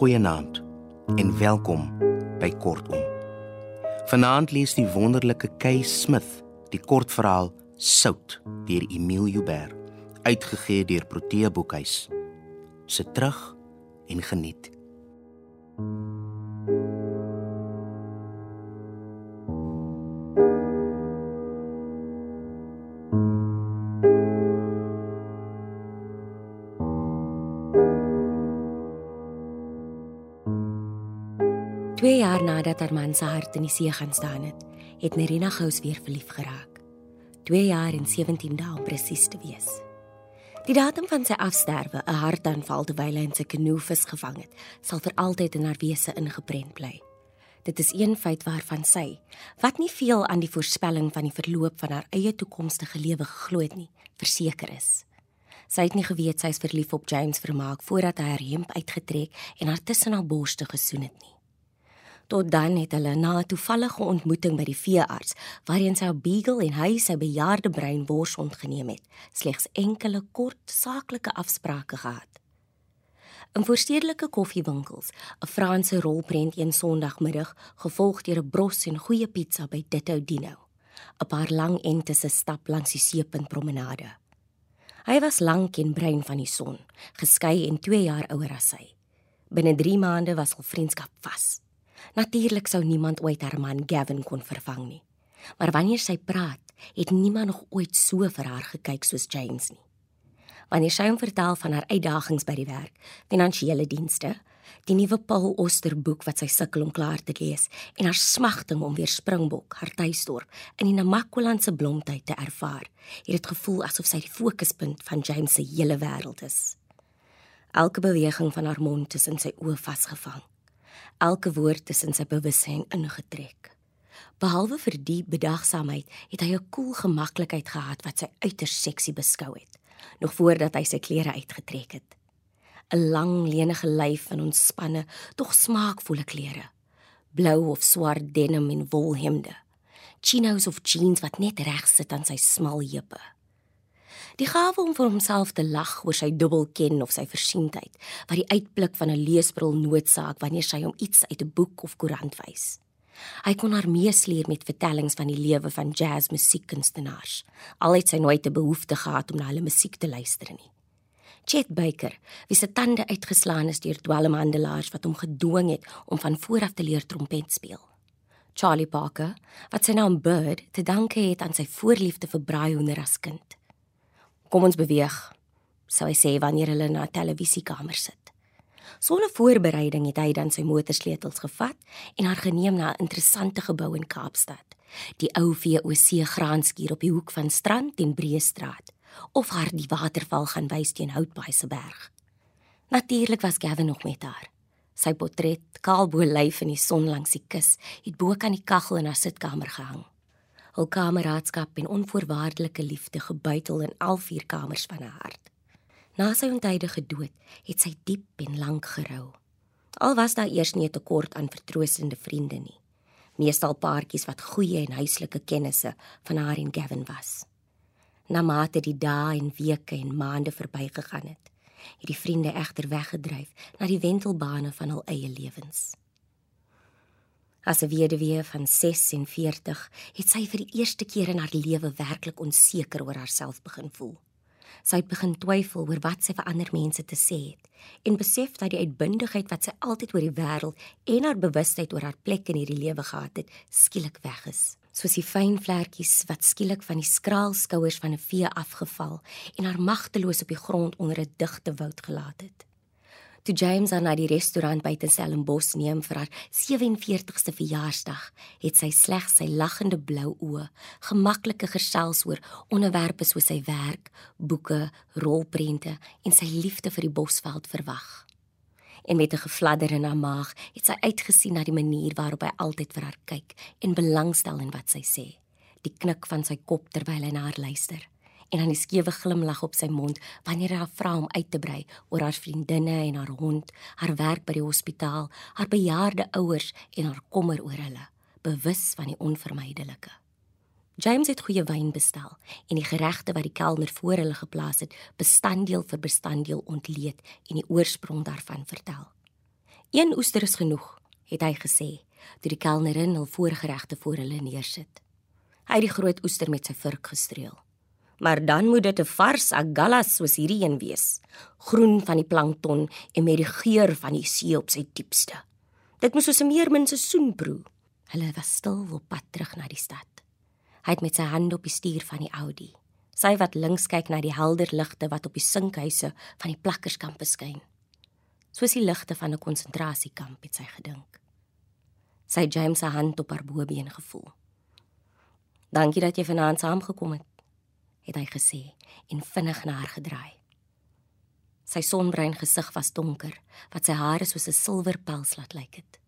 Goeienaand en welkom by Kortom. Vanaand lees die wonderlike Kay Smith die kortverhaal Sout deur Emile Joubert, uitgegee deur Protea Boekhuis. Sit terug en geniet. Twee jaar nadat haar man se hart in die see gaan staan het, het Nerina Gous weer verlief geraak. 2 jaar en 17 dae om presies te wees. Die datum van sy afsterwe, 'n hartaanval terwyl hy in sy kanoe vis gevang het, sal vir altyd in haar wese ingeprent bly. Dit is een feit waarvan sy, wat nie veel aan die voorspelling van die verloop van haar eie toekomstige lewe geglo het nie, verseker is. Sy het nie geweet sy is verlief op James Vermaak voordat hy haar hemp uitgetrek en haar tussen haar borste gesoen het nie. Tot dan het hulle na 'n toevallige ontmoeting by die veearts, waarheen sy beagle en hy sy bejaarde brein wors ontgeneem het, slegs enkele kort saaklike afsprake gehad. In voorstedelike koffiewinkels, 'n Franse rolprent een Sondagmiddag, gevolg deur 'n bros en goeie pizza by Ditto Dino. 'n Paar lang ente se stap langs die seepunt promenade. Hy was lank en bruin van die son, geskei en 2 jaar ouer as sy. Binne 3 maande was hul vriendskap vas. Natuurlik sou niemand ooit haar man Gavin kon vervang nie. Maar wanneer sy praat, het niemand nog ooit so vir haar gekyk soos James nie. Wanneer sy hom vertel van haar uitdagings by die werk, finansiële dienste, die nuwe Paul Oster boek wat sy sukkel om klaar te lees en haar smagting om weer Springbok, haar tuisdorp, in die Namakwalandse blomtyd te ervaar, het dit gevoel asof sy die fokuspunt van James se hele wêreld is. Elke beweging van haar mond in sy oë vasgevang elke woord tussen sy bewussyn ingetrek. Behalwe vir die bedagsaamheid, het hy 'n koel gemaklikheid gehad wat sy uiters seksie beskou het, nog voordat hy sy klere uitgetrek het. 'n Lang lenige lyf in ontspanne, tog smaakvolle klere. Blou of swart denim en wolhemde. Chinos of jeans wat net reg sit aan sy smal heupe. Die gawe om vir homself te lag oor sy dubbelken of sy versienheid, wat die uitblik van 'n leesbril noodsaak wanneer sy hom iets uit 'n boek of koerant wys. Hy kon haar meesleer met vertellings van die lewe van jazzmusiekkunstenaars. Al het sy nooit 'n behoefte gehad om na hulle musiek te luister nie. Chet Baker, wie se tande uitgeslaan is deur dwelmhandelaars wat hom gedwing het om van vooraf te leer trompet speel. Charlie Parker, wat sy naam Bird te danke het aan sy voorliefde vir braaihoender as kind. Kom ons beweeg, sou hy sê wanneer hulle na 'n televisiekamer sit. Sonder voorbereiding het hy dan sy motorsleutels gevat en haar geneem na 'n interessante gebou in Kaapstad, die ou VOC graanskuur op die hoek van Strand en Breestraat, of haar die waterval gaan wys teen Houtbaai se berg. Natuurlik was Gavin nog met haar. Sy portret, kaalbo lyf in die son langs die kus, het bo kan die kaggel in haar sitkamer gehang hul kameraadskap en onvoorwaardelike liefde gebuitel in al vier kamers van haar hart. Na sy ontydige dood het sy diep en lank gerou. Al was daar eers nie 'n tekort aan vertroostende vriende nie. Meestal paartjies wat goeie en huislike kennisse van haar en Gavin was. Na mate die dae en weke en maande verbygegaan het, het die vriende egter weggedryf na die wentelbane van hul eie lewens. As 'n weduwee van 46 het sy vir die eerste keer in haar lewe werklik onseker oor haarself begin voel. Sy het begin twyfel oor wat sy vir ander mense te sê het en besef dat die uitbundigheid wat sy altyd oor die wêreld en haar bewustheid oor haar plek in hierdie lewe gehad het, skielik weg is. Soos die fyn vlekkies wat skielik van die skraal skouers van 'n vee afgeval en haar magteloos op die grond onder 'n digte woud gelaat het. Toe James aan na die restaurant by Stellenbosch neem vir haar 47ste verjaarsdag, het sy slegs sy lagende blou oë, gemaklike gesels oor onderwerpe soos sy werk, boeke, rolprente en sy liefde vir die bosveld verwag. En met 'n gefladder in haar maag, het sy uitgesien na die manier waarop hy altyd vir haar kyk en belangstel in wat sy sê. Die knik van sy kop terwyl hy na haar luister en dan die skewe glimlag op sy mond wanneer hy haar vra om uit te brei oor haar vriendinne en haar hond, haar werk by die hospitaal, haar bejaarde ouers en haar kommer oor hulle, bewus van die onvermydelike. James het goeie wyn bestel en die geregte wat die kelner voor hulle geplaas het, bestanddeel vir bestanddeel ontleed en die oorsprong daarvan vertel. Een oester is genoeg, het hy gesê, toe die kelnerin hul voorgeregte voor hulle neersit. Hy het die groot oester met sy vurk gestreel. Maar dan moet dit 'n vars agalas soos hierdie een wees, groen van die plankton en met die geur van die see op sy diepste. Dit moes soos 'n meermin se soen proe. Hulle was stil op pad terug na die stad. Hy het met sy hand op die stuur van die Audi. Sy wat links kyk na die helder ligte wat op die sinkhuise van die plakkerskamp skyn. Soos die ligte van 'n konsentrasiekamp het sy gedink. Sy James se hand op haar bobeen gevoel. "Dankie dat jy vanaand saamgekom het," het hy gesê en vinnig na haar gedraai. Sy sonbruin gesig was donker, wat sy hare soos 'n silwerpels laat lyk het.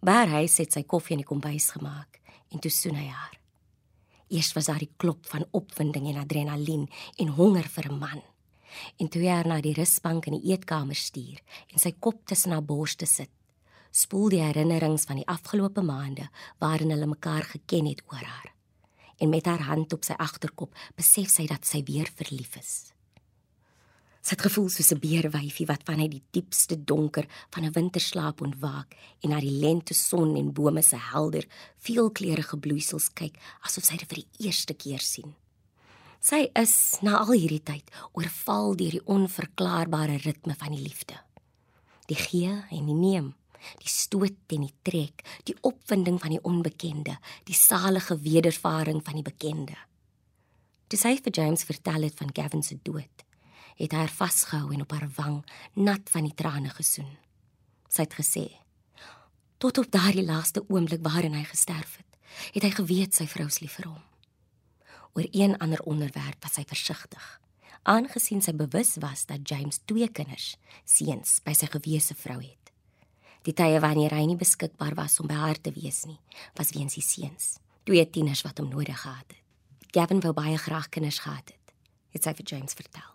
Baar hy het sy koffie in die kombuis gemaak en toe soen hy haar. Eers was daar die klop van opwinding en adrenalien en honger vir 'n man. En toe hy haar na die rusbank in die eetkamer stuur en sy kop tussen haar borste sit, spoel die herinnerings van die afgelope maande waarin hulle mekaar geken het oor haar. En met haar hand op sy agterkop besef sy dat sy weer verlief is. Sy het gevoel soos 'n beerwyfie wat vanuit die diepste donker van 'n winterslaap ontwaak en na die lente son en bome se helder, veelkleurige bloeisels kyk asof sy dit vir die eerste keer sien. Sy is na al hierdie tyd oorval deur die onverklaarbare ritme van die liefde. Die gee en die neem, die stoot en die trek, die opwinding van die onbekende, die salige wedervaring van die bekende. Dis hy vir James vertel het van Gavin se dood het haar vasgehou en op haar wang nat van die trane gesoen. Sy het gesê: "Tot op daardie laaste oomblik waarin hy gesterf het, het hy geweet sy vrou is lief vir hom." Oor een ander onderwerp was hy versigtig, aangesien sy bewus was dat James twee kinders, seuns, by sy gewese vrou het. Die tye wanneer hy nie beskikbaar was om by haar te wees nie, was weens die seuns, twee tieners wat hom nodig gehad het. Gavin wou baie graag kinders gehad het, het sy vir James vertel.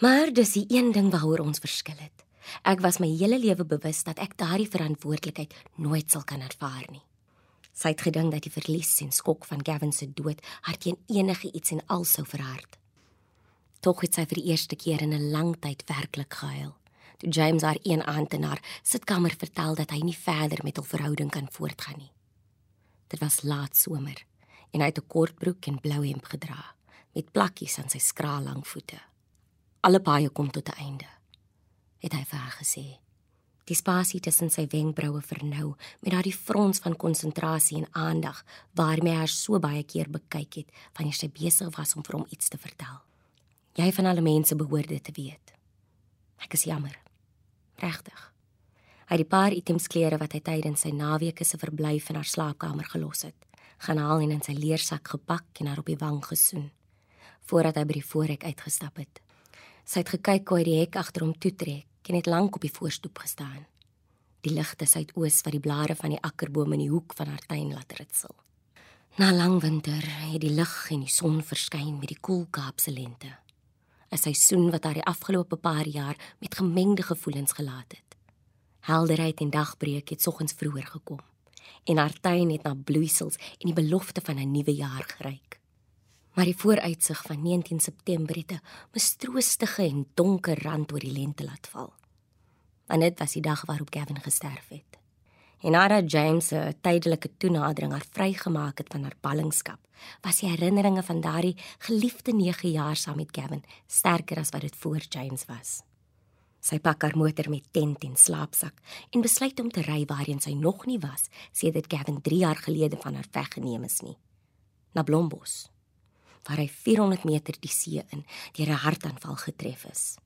Maar dis die een ding waaroor ons verskil het. Ek was my hele lewe bewus dat ek daardie verantwoordelikheid nooit sal kan ervaar nie. Sy het gedink dat die verlies en skok van Gavin se dood haar teen enige iets en al sou verhard. Tog het sy vir die eerste keer in 'n lang tyd werklik gehuil. Toe James haar een aand in haar sitkamer vertel dat hy nie verder met hul verhouding kan voortgaan nie. Dit was laat somer en hy het 'n kort broek en blou hemp gedra met plakkies aan sy skraal lang voete. Alle paaie kom tot 'n einde, het hy vir haar gesê. Die spasie tussen sy wenkbroue vernou met daardie frons van konsentrasie en aandag waarmee hy haar so baie keer bekyk het wanneer sy besig was om vir hom iets te vertel. Jy van alle mense behoort dit te weet. Ek is jammer. Regtig. Hy het die paar items klere wat hy tydens sy naweke se verblyf in haar slaapkamer gelos het, gaan haal en in sy leersak gepak en haar op die wang gesoen voordat hy by die voorhek uitgestap het. Sy het gekyk hoe hy die hek agter hom toetrek en het lank op die voorstoep gestaan. Die ligte suidoos wat die blare van die akkerbome in die hoek van haar tuin laat ritsel. Na lang winter het die lig en die son verskyn met die koel Kaapse lente. 'n Seisoen wat haar die afgelope paar jaar met gemengde gevoelens gelaat het. Helderheid en dagbreek het soggens vroeër gekom en haar tuin het na bloeisels en die belofte van 'n nuwe jaar geruik maar die vooruitsig van 19 September het 'n mistroostige en donker rand oor die lente laat val. Want dit was die dag waarop Gavin gesterf het. En nadat James 'n tydelike toenadering haar vrygemaak het van haar ballingskap, was die herinneringe van daardie geliefde 9 jaar saam met Gavin sterker as wat dit voor James was. Sy pak haar motor met tent en slaapsak en besluit om te ry waarheen sy nog nie was sedert Gavin 3 jaar gelede van haar weggeneem is nie. Na Blombos waar hy 400 meter die see in deur 'n hartaanval getref is.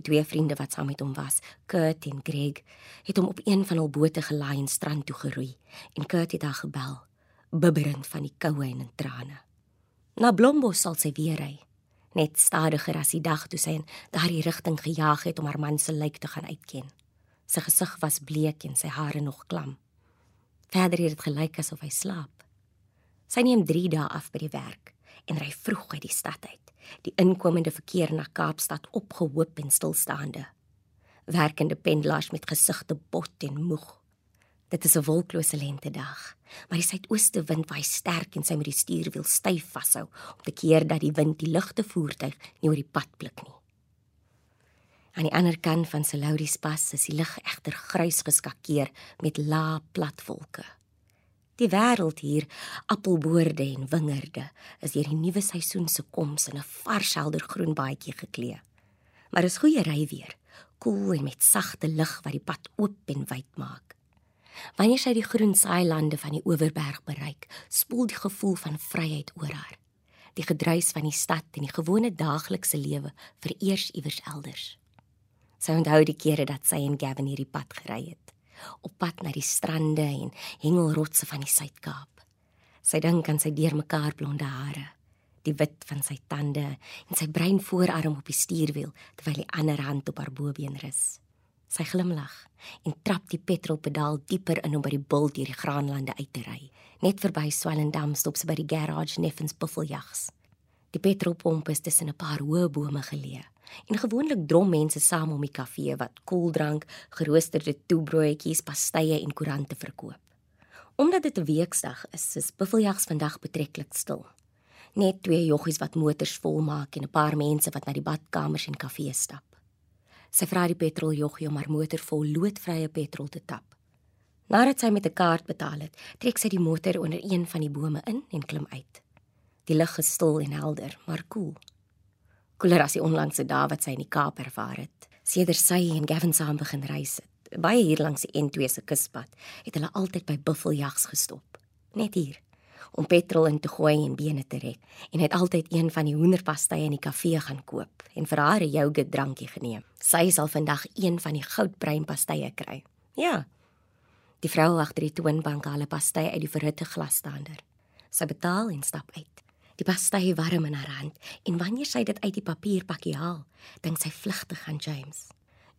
Die twee vriende wat saam met hom was, Kurt en Greg, het hom op een van hul bote gelaai en strand toe geroei en Kurt het haar gebel, bibberend van die koue en in trane. Na Blombo sal sy weer ry, net stadiger as die dag toe sy in daardie rigting gejaag het om haar man se lijk te gaan uitken. Sy gesig was bleek en sy hare nog klam. Verder het dit gelyk asof hy slaap. Sy neem 3 dae af by die werk en ry vroeg uit die stad uit. Die inkomende verkeer na Kaapstad opgehoop en stilstaande. Werkende pendelaars met gesigte bot en moeg. Dit is 'n wolklose lente dag, maar die suidooste wind waai sterk en sy moet die stuurwiel styf vashou om te keer dat die wind die ligte voertuig nie oor die pad blik nie. Aan die ander kant van Selauris pas is die lug egter grys geskakeer met lae platwolke. Die wêreld hier, appelboorde en wingerde, is deur die nuwe seisoen se koms in 'n vars helder groen baadjie geklee. Maar is goeie ry weer, koel en met sagte lig wat die pad oop en wyd maak. Wanneer sy die groen saailande van die Oeverberg bereik, spoel die gevoel van vryheid oor haar. Die gedruis van die stad en die gewone daaglikse lewe vereers iewers elders. Sy onthou die kere dat sy en Gavin hierdie pad gery het, op pad na die strande en hengelrotse van die Suid-Kaap. Sy dink aan sy deurmekaar blonde hare, die wit van sy tande en sy bruin voorarm op die stuurwiel terwyl die ander hand op haar bobeen rus. Sy glimlag en trap die petrolpedaal dieper in om by die bul deur die graanlande uit te ry. Net verby Swellendam stop sy by die garage Neffens Buffeljags. Die petrolpomp is tussen 'n paar hoë bome geleë en gewoonlik drom mense saam om die kafee wat koeldrank, geroosterde toebroodjies, pastye en koerante verkoop. Omdat dit 'n weksdag is, is Buffeljags vandag betreklik stil. Net twee joggies wat motors volmaak en 'n paar mense wat na die badkamers en kafee stap. Sy vra die petroljoggie om haar motor vol loodvrye petrol te tap. Nadat sy met 'n kaart betaal het, trek sy die motor onder een van die bome in en klim uit. Die lug is stil en helder, maar koel. Cool koeler as die onlangse dae wat sy in die Kaap ervaar het. Sedert sy en Gavin saam begin reis het, baie hier langs die N2 se kuspad, het hulle altyd by buffeljags gestop. Net hier om petrol in te gooi en bene te red en het altyd een van die hoenderpastye in die kafee gaan koop en vir haar 'n yoghurt drankie geneem. Sy sal vandag een van die goudbruin pastye kry. Ja. Die vrou agter die toonbank haal 'n pasty uit die verhitte glasstaander. Sy betaal en stap uit. Die pastei warm in haar hand en wanneer sy dit uit die papierpakkie haal, dink sy vlugtig aan James.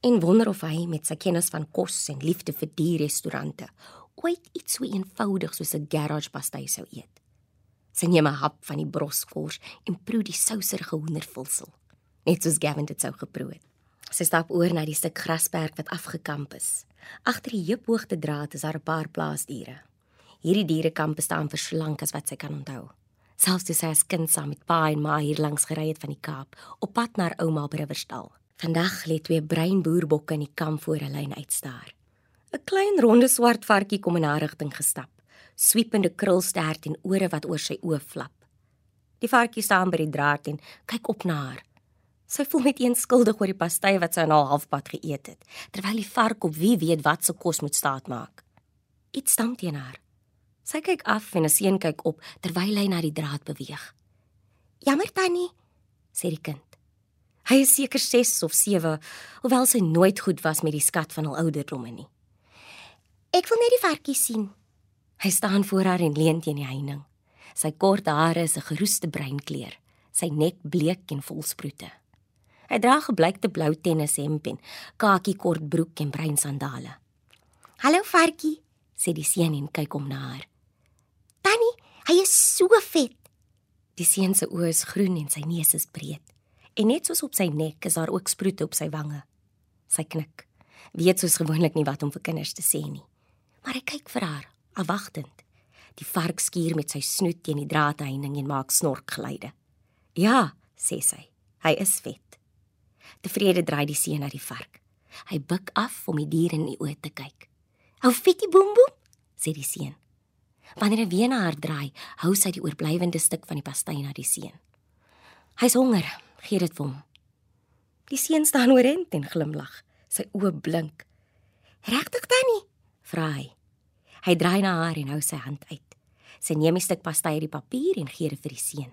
En wonder of hy met sy kennis van kos en liefde vir die restaurante ooit iets so eenvoudig soos 'n garage pastei sou eet. Sy neem 'n hap van die broskors en proe die souserige hoendervulsel, net soos Gavin dit sou geproe het. Sy stap oor na die stuk grasperk wat afgekamp is. Agter die heuphoogte draad is daar 'n paar plaasdiere. Hierdie dierekamp staan vir slank as wat sy kan onthou selfs toe sy as kind saam met pa en ma hier langs gery het van die Kaap op pad na ouma by Riverstal. Vandag lê twee bruin boerbokke in die kamp voor 'n lyn uitstaar. 'n Klein ronde swart varkie kom in haar rigting gestap, swiepende krulstert en ore wat oor sy oë flap. Die varkie staan by die draad en kyk op na haar. Sy voel net eens skuldig oor die pastye wat sy al halfpad geëet het, terwyl die vark op wie weet wat se kos moet staat maak. Iets stamp teen haar. Sy kyk af en 'n seun kyk op terwyl hy na die draad beweeg. "Jammer tannie," sê die kind. Hy is seker 6 of 7, hoewel sy nooit goed was met die skat van hul ouderdomme nie. "Ek wil net die varkie sien." Hy staan voor haar en leun teen die heining. Sy kort hare is 'n geroeste bruin kleur, sy nek bleek en vol sproete. Hy dra gebleikte blou tennishemp en kakie kort broek en bruin sandale. "Hallo varkie," sê die seun en kyk om na haar. Hy is so vet. Die seun se oë is groen en sy neus is breed. En net soos op sy nek is daar ook sproete op sy wange. Sy knik. Weet soos gewoonlik nie wat om vir kinders te sê nie. Maar hy kyk vir haar, afwagtend. Die vark skuur met sy snoet teen die draadheining en maak snorkgeluide. "Ja," sê sy. "Hy is vet." Tevrede draai die seun na die vark. Hy buig af om die dier in die oë te kyk. "Hou fitie boem boem," sê die seun. Wanneer hy weer na haar draai, hou sy die oorblywende stuk van die pastei na die seun. Hy's honger, gee dit vir hom. Die seun staan oorent en glimlag, sy oë blink. "Regtig, Tannie?" vra hy. Hy draai na haar en hou sy hand uit. Sy neem 'n stuk pastei uit die papier en gee dit vir die seun.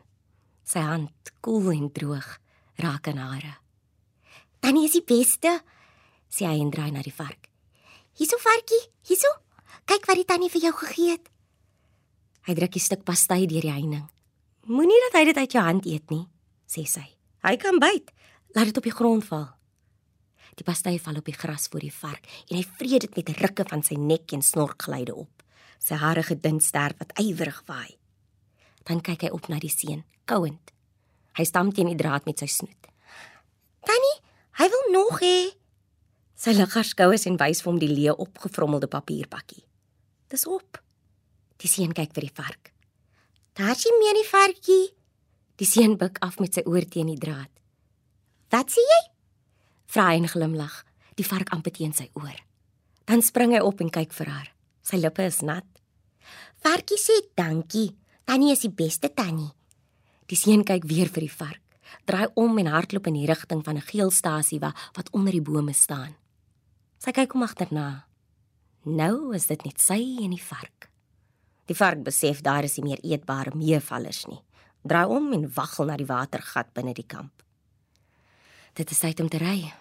Sy hand, koel en droog, raak aan hare. "Tannie is die beste," sê hy en draai na die vark. "Hierso, varkie, hierso. Kyk wat die tannie vir jou gegee het." Hy druk 'n stuk pastei deur die heining. Moenie dat hy dit uit jou hand eet nie, sê sy. Hy kan byt. Laat dit op die grond val. Die pastei val op die gras voor die vark en hy vreet dit met rukke van sy nek en snorkglyde op. Sy hare gedun sterk wat ywerig waai. Dan kyk hy op na die seun, kouend. Hy stamp teen die draad met sy snoet. "Tannie, hy wil nog hê." Sy lig haar skouers en wys vir hom die leë opgevrommelde papierpakkie. "Dis op." Die seun kyk vir die vark. Daar's nie meer die varkie. Die seun buig af met sy oor teen die draad. Wat sê jy? Vra hy en glimlag, die vark amper teen sy oor. Dan spring hy op en kyk vir haar. Sy lippe is nat. Varkie sê dankie. Tannie is die beste tannie. Die seun kyk weer vir die vark, draai om en hardloop in die rigting van 'n geelstasie wat onder die bome staan. Sy kyk om agterna. Nou is dit net sy en die vark. Die vark besef daar is nie meer eetbare meevallers nie. Draai om en waggel na die watergat binne die kamp. Dit is tyd om te ry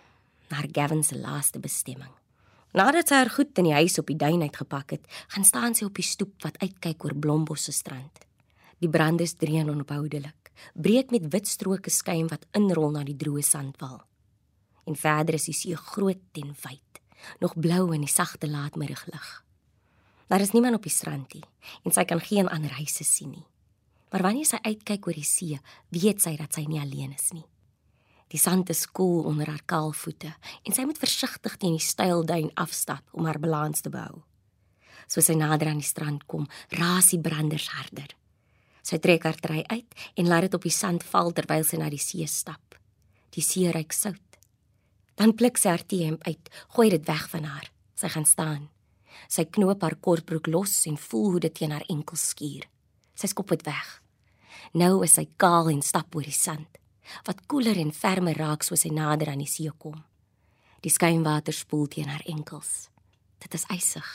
na Gavin se laaste bestemming. Nadat sy haar goed in die huis op die duin uitgepak het, gaan staan sy op die stoep wat uitkyk oor Blombos se strand. Die brande is dreun onophoudelik, breek met wit stroke skuim wat inrol na die droë sandwal. En verder is die see groot en wyd, nog blou in die sagte laatmiddaglig. Daar is niemand op die strand nie en sy kan geen ander huise sien nie. Maar wanneer sy uitkyk oor die see, weet sy dat sy nie alleen is nie. Die sand is koel onder haar kaal voete en sy moet versigtig teen die steil duin afstap om haar balans te behou. Soos sy nader aan die strand kom, raas die branders harder. Sy trek haar trei uit en laat dit op die sand val terwyl sy na die see stap. Die see reuk sout. Dan pluk sy haar T-hemp uit, gooi dit weg van haar. Sy gaan staan. Sy knoop haar kortbroek los en voel hoe dit teen haar enkels skuur. Sy skop dit weg. Nou is sy kaal en stap oor die sand wat koeler en fermer raak soos hy nader aan die see kom. Die skuimwater spoel teen haar enkels. Dit is ysig.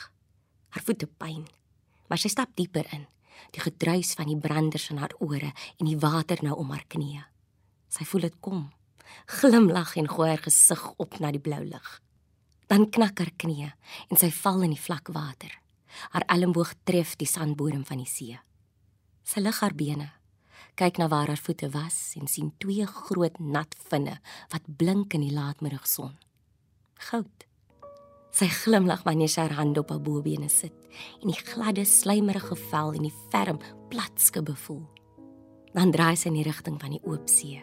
Haar voete pyn, maar sy stap dieper in. Die gedruis van die branders in haar ore en die water nou om haar knieë. Sy voel dit kom. Glimlag en gooi haar gesig op na die blou lug. Dan knak haar knieë en sy val in die vlak water. Haar elmboog tref die sandbodem van die see. Sy lig haar bene kyk na waar haar voete was en sien twee groot nat vinne wat blink in die laatmiddagson. Goud. Sy glimlag wanneer sy haar hand op haar bobene sit en die gladde slijmerige vel en die ferm platskibbe voel. Dan draai sy in die rigting van die oop see,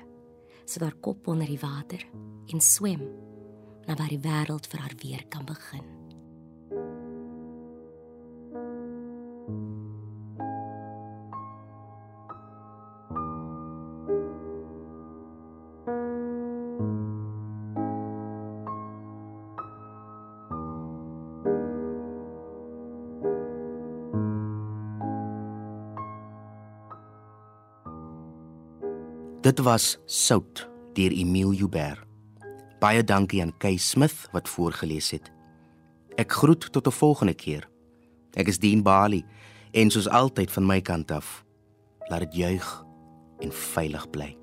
sit haar kop onder die water en swem na waar die wêreld vir haar weer kan begin. Dit was Sout deur Emile Joubert. Baie dankie aan Kay Smith wat voorgeles het. Ek groet tot 'n volgende keer. Ek is Dean Bali en soos altyd van my kant af, laat dit juig en veilig bly.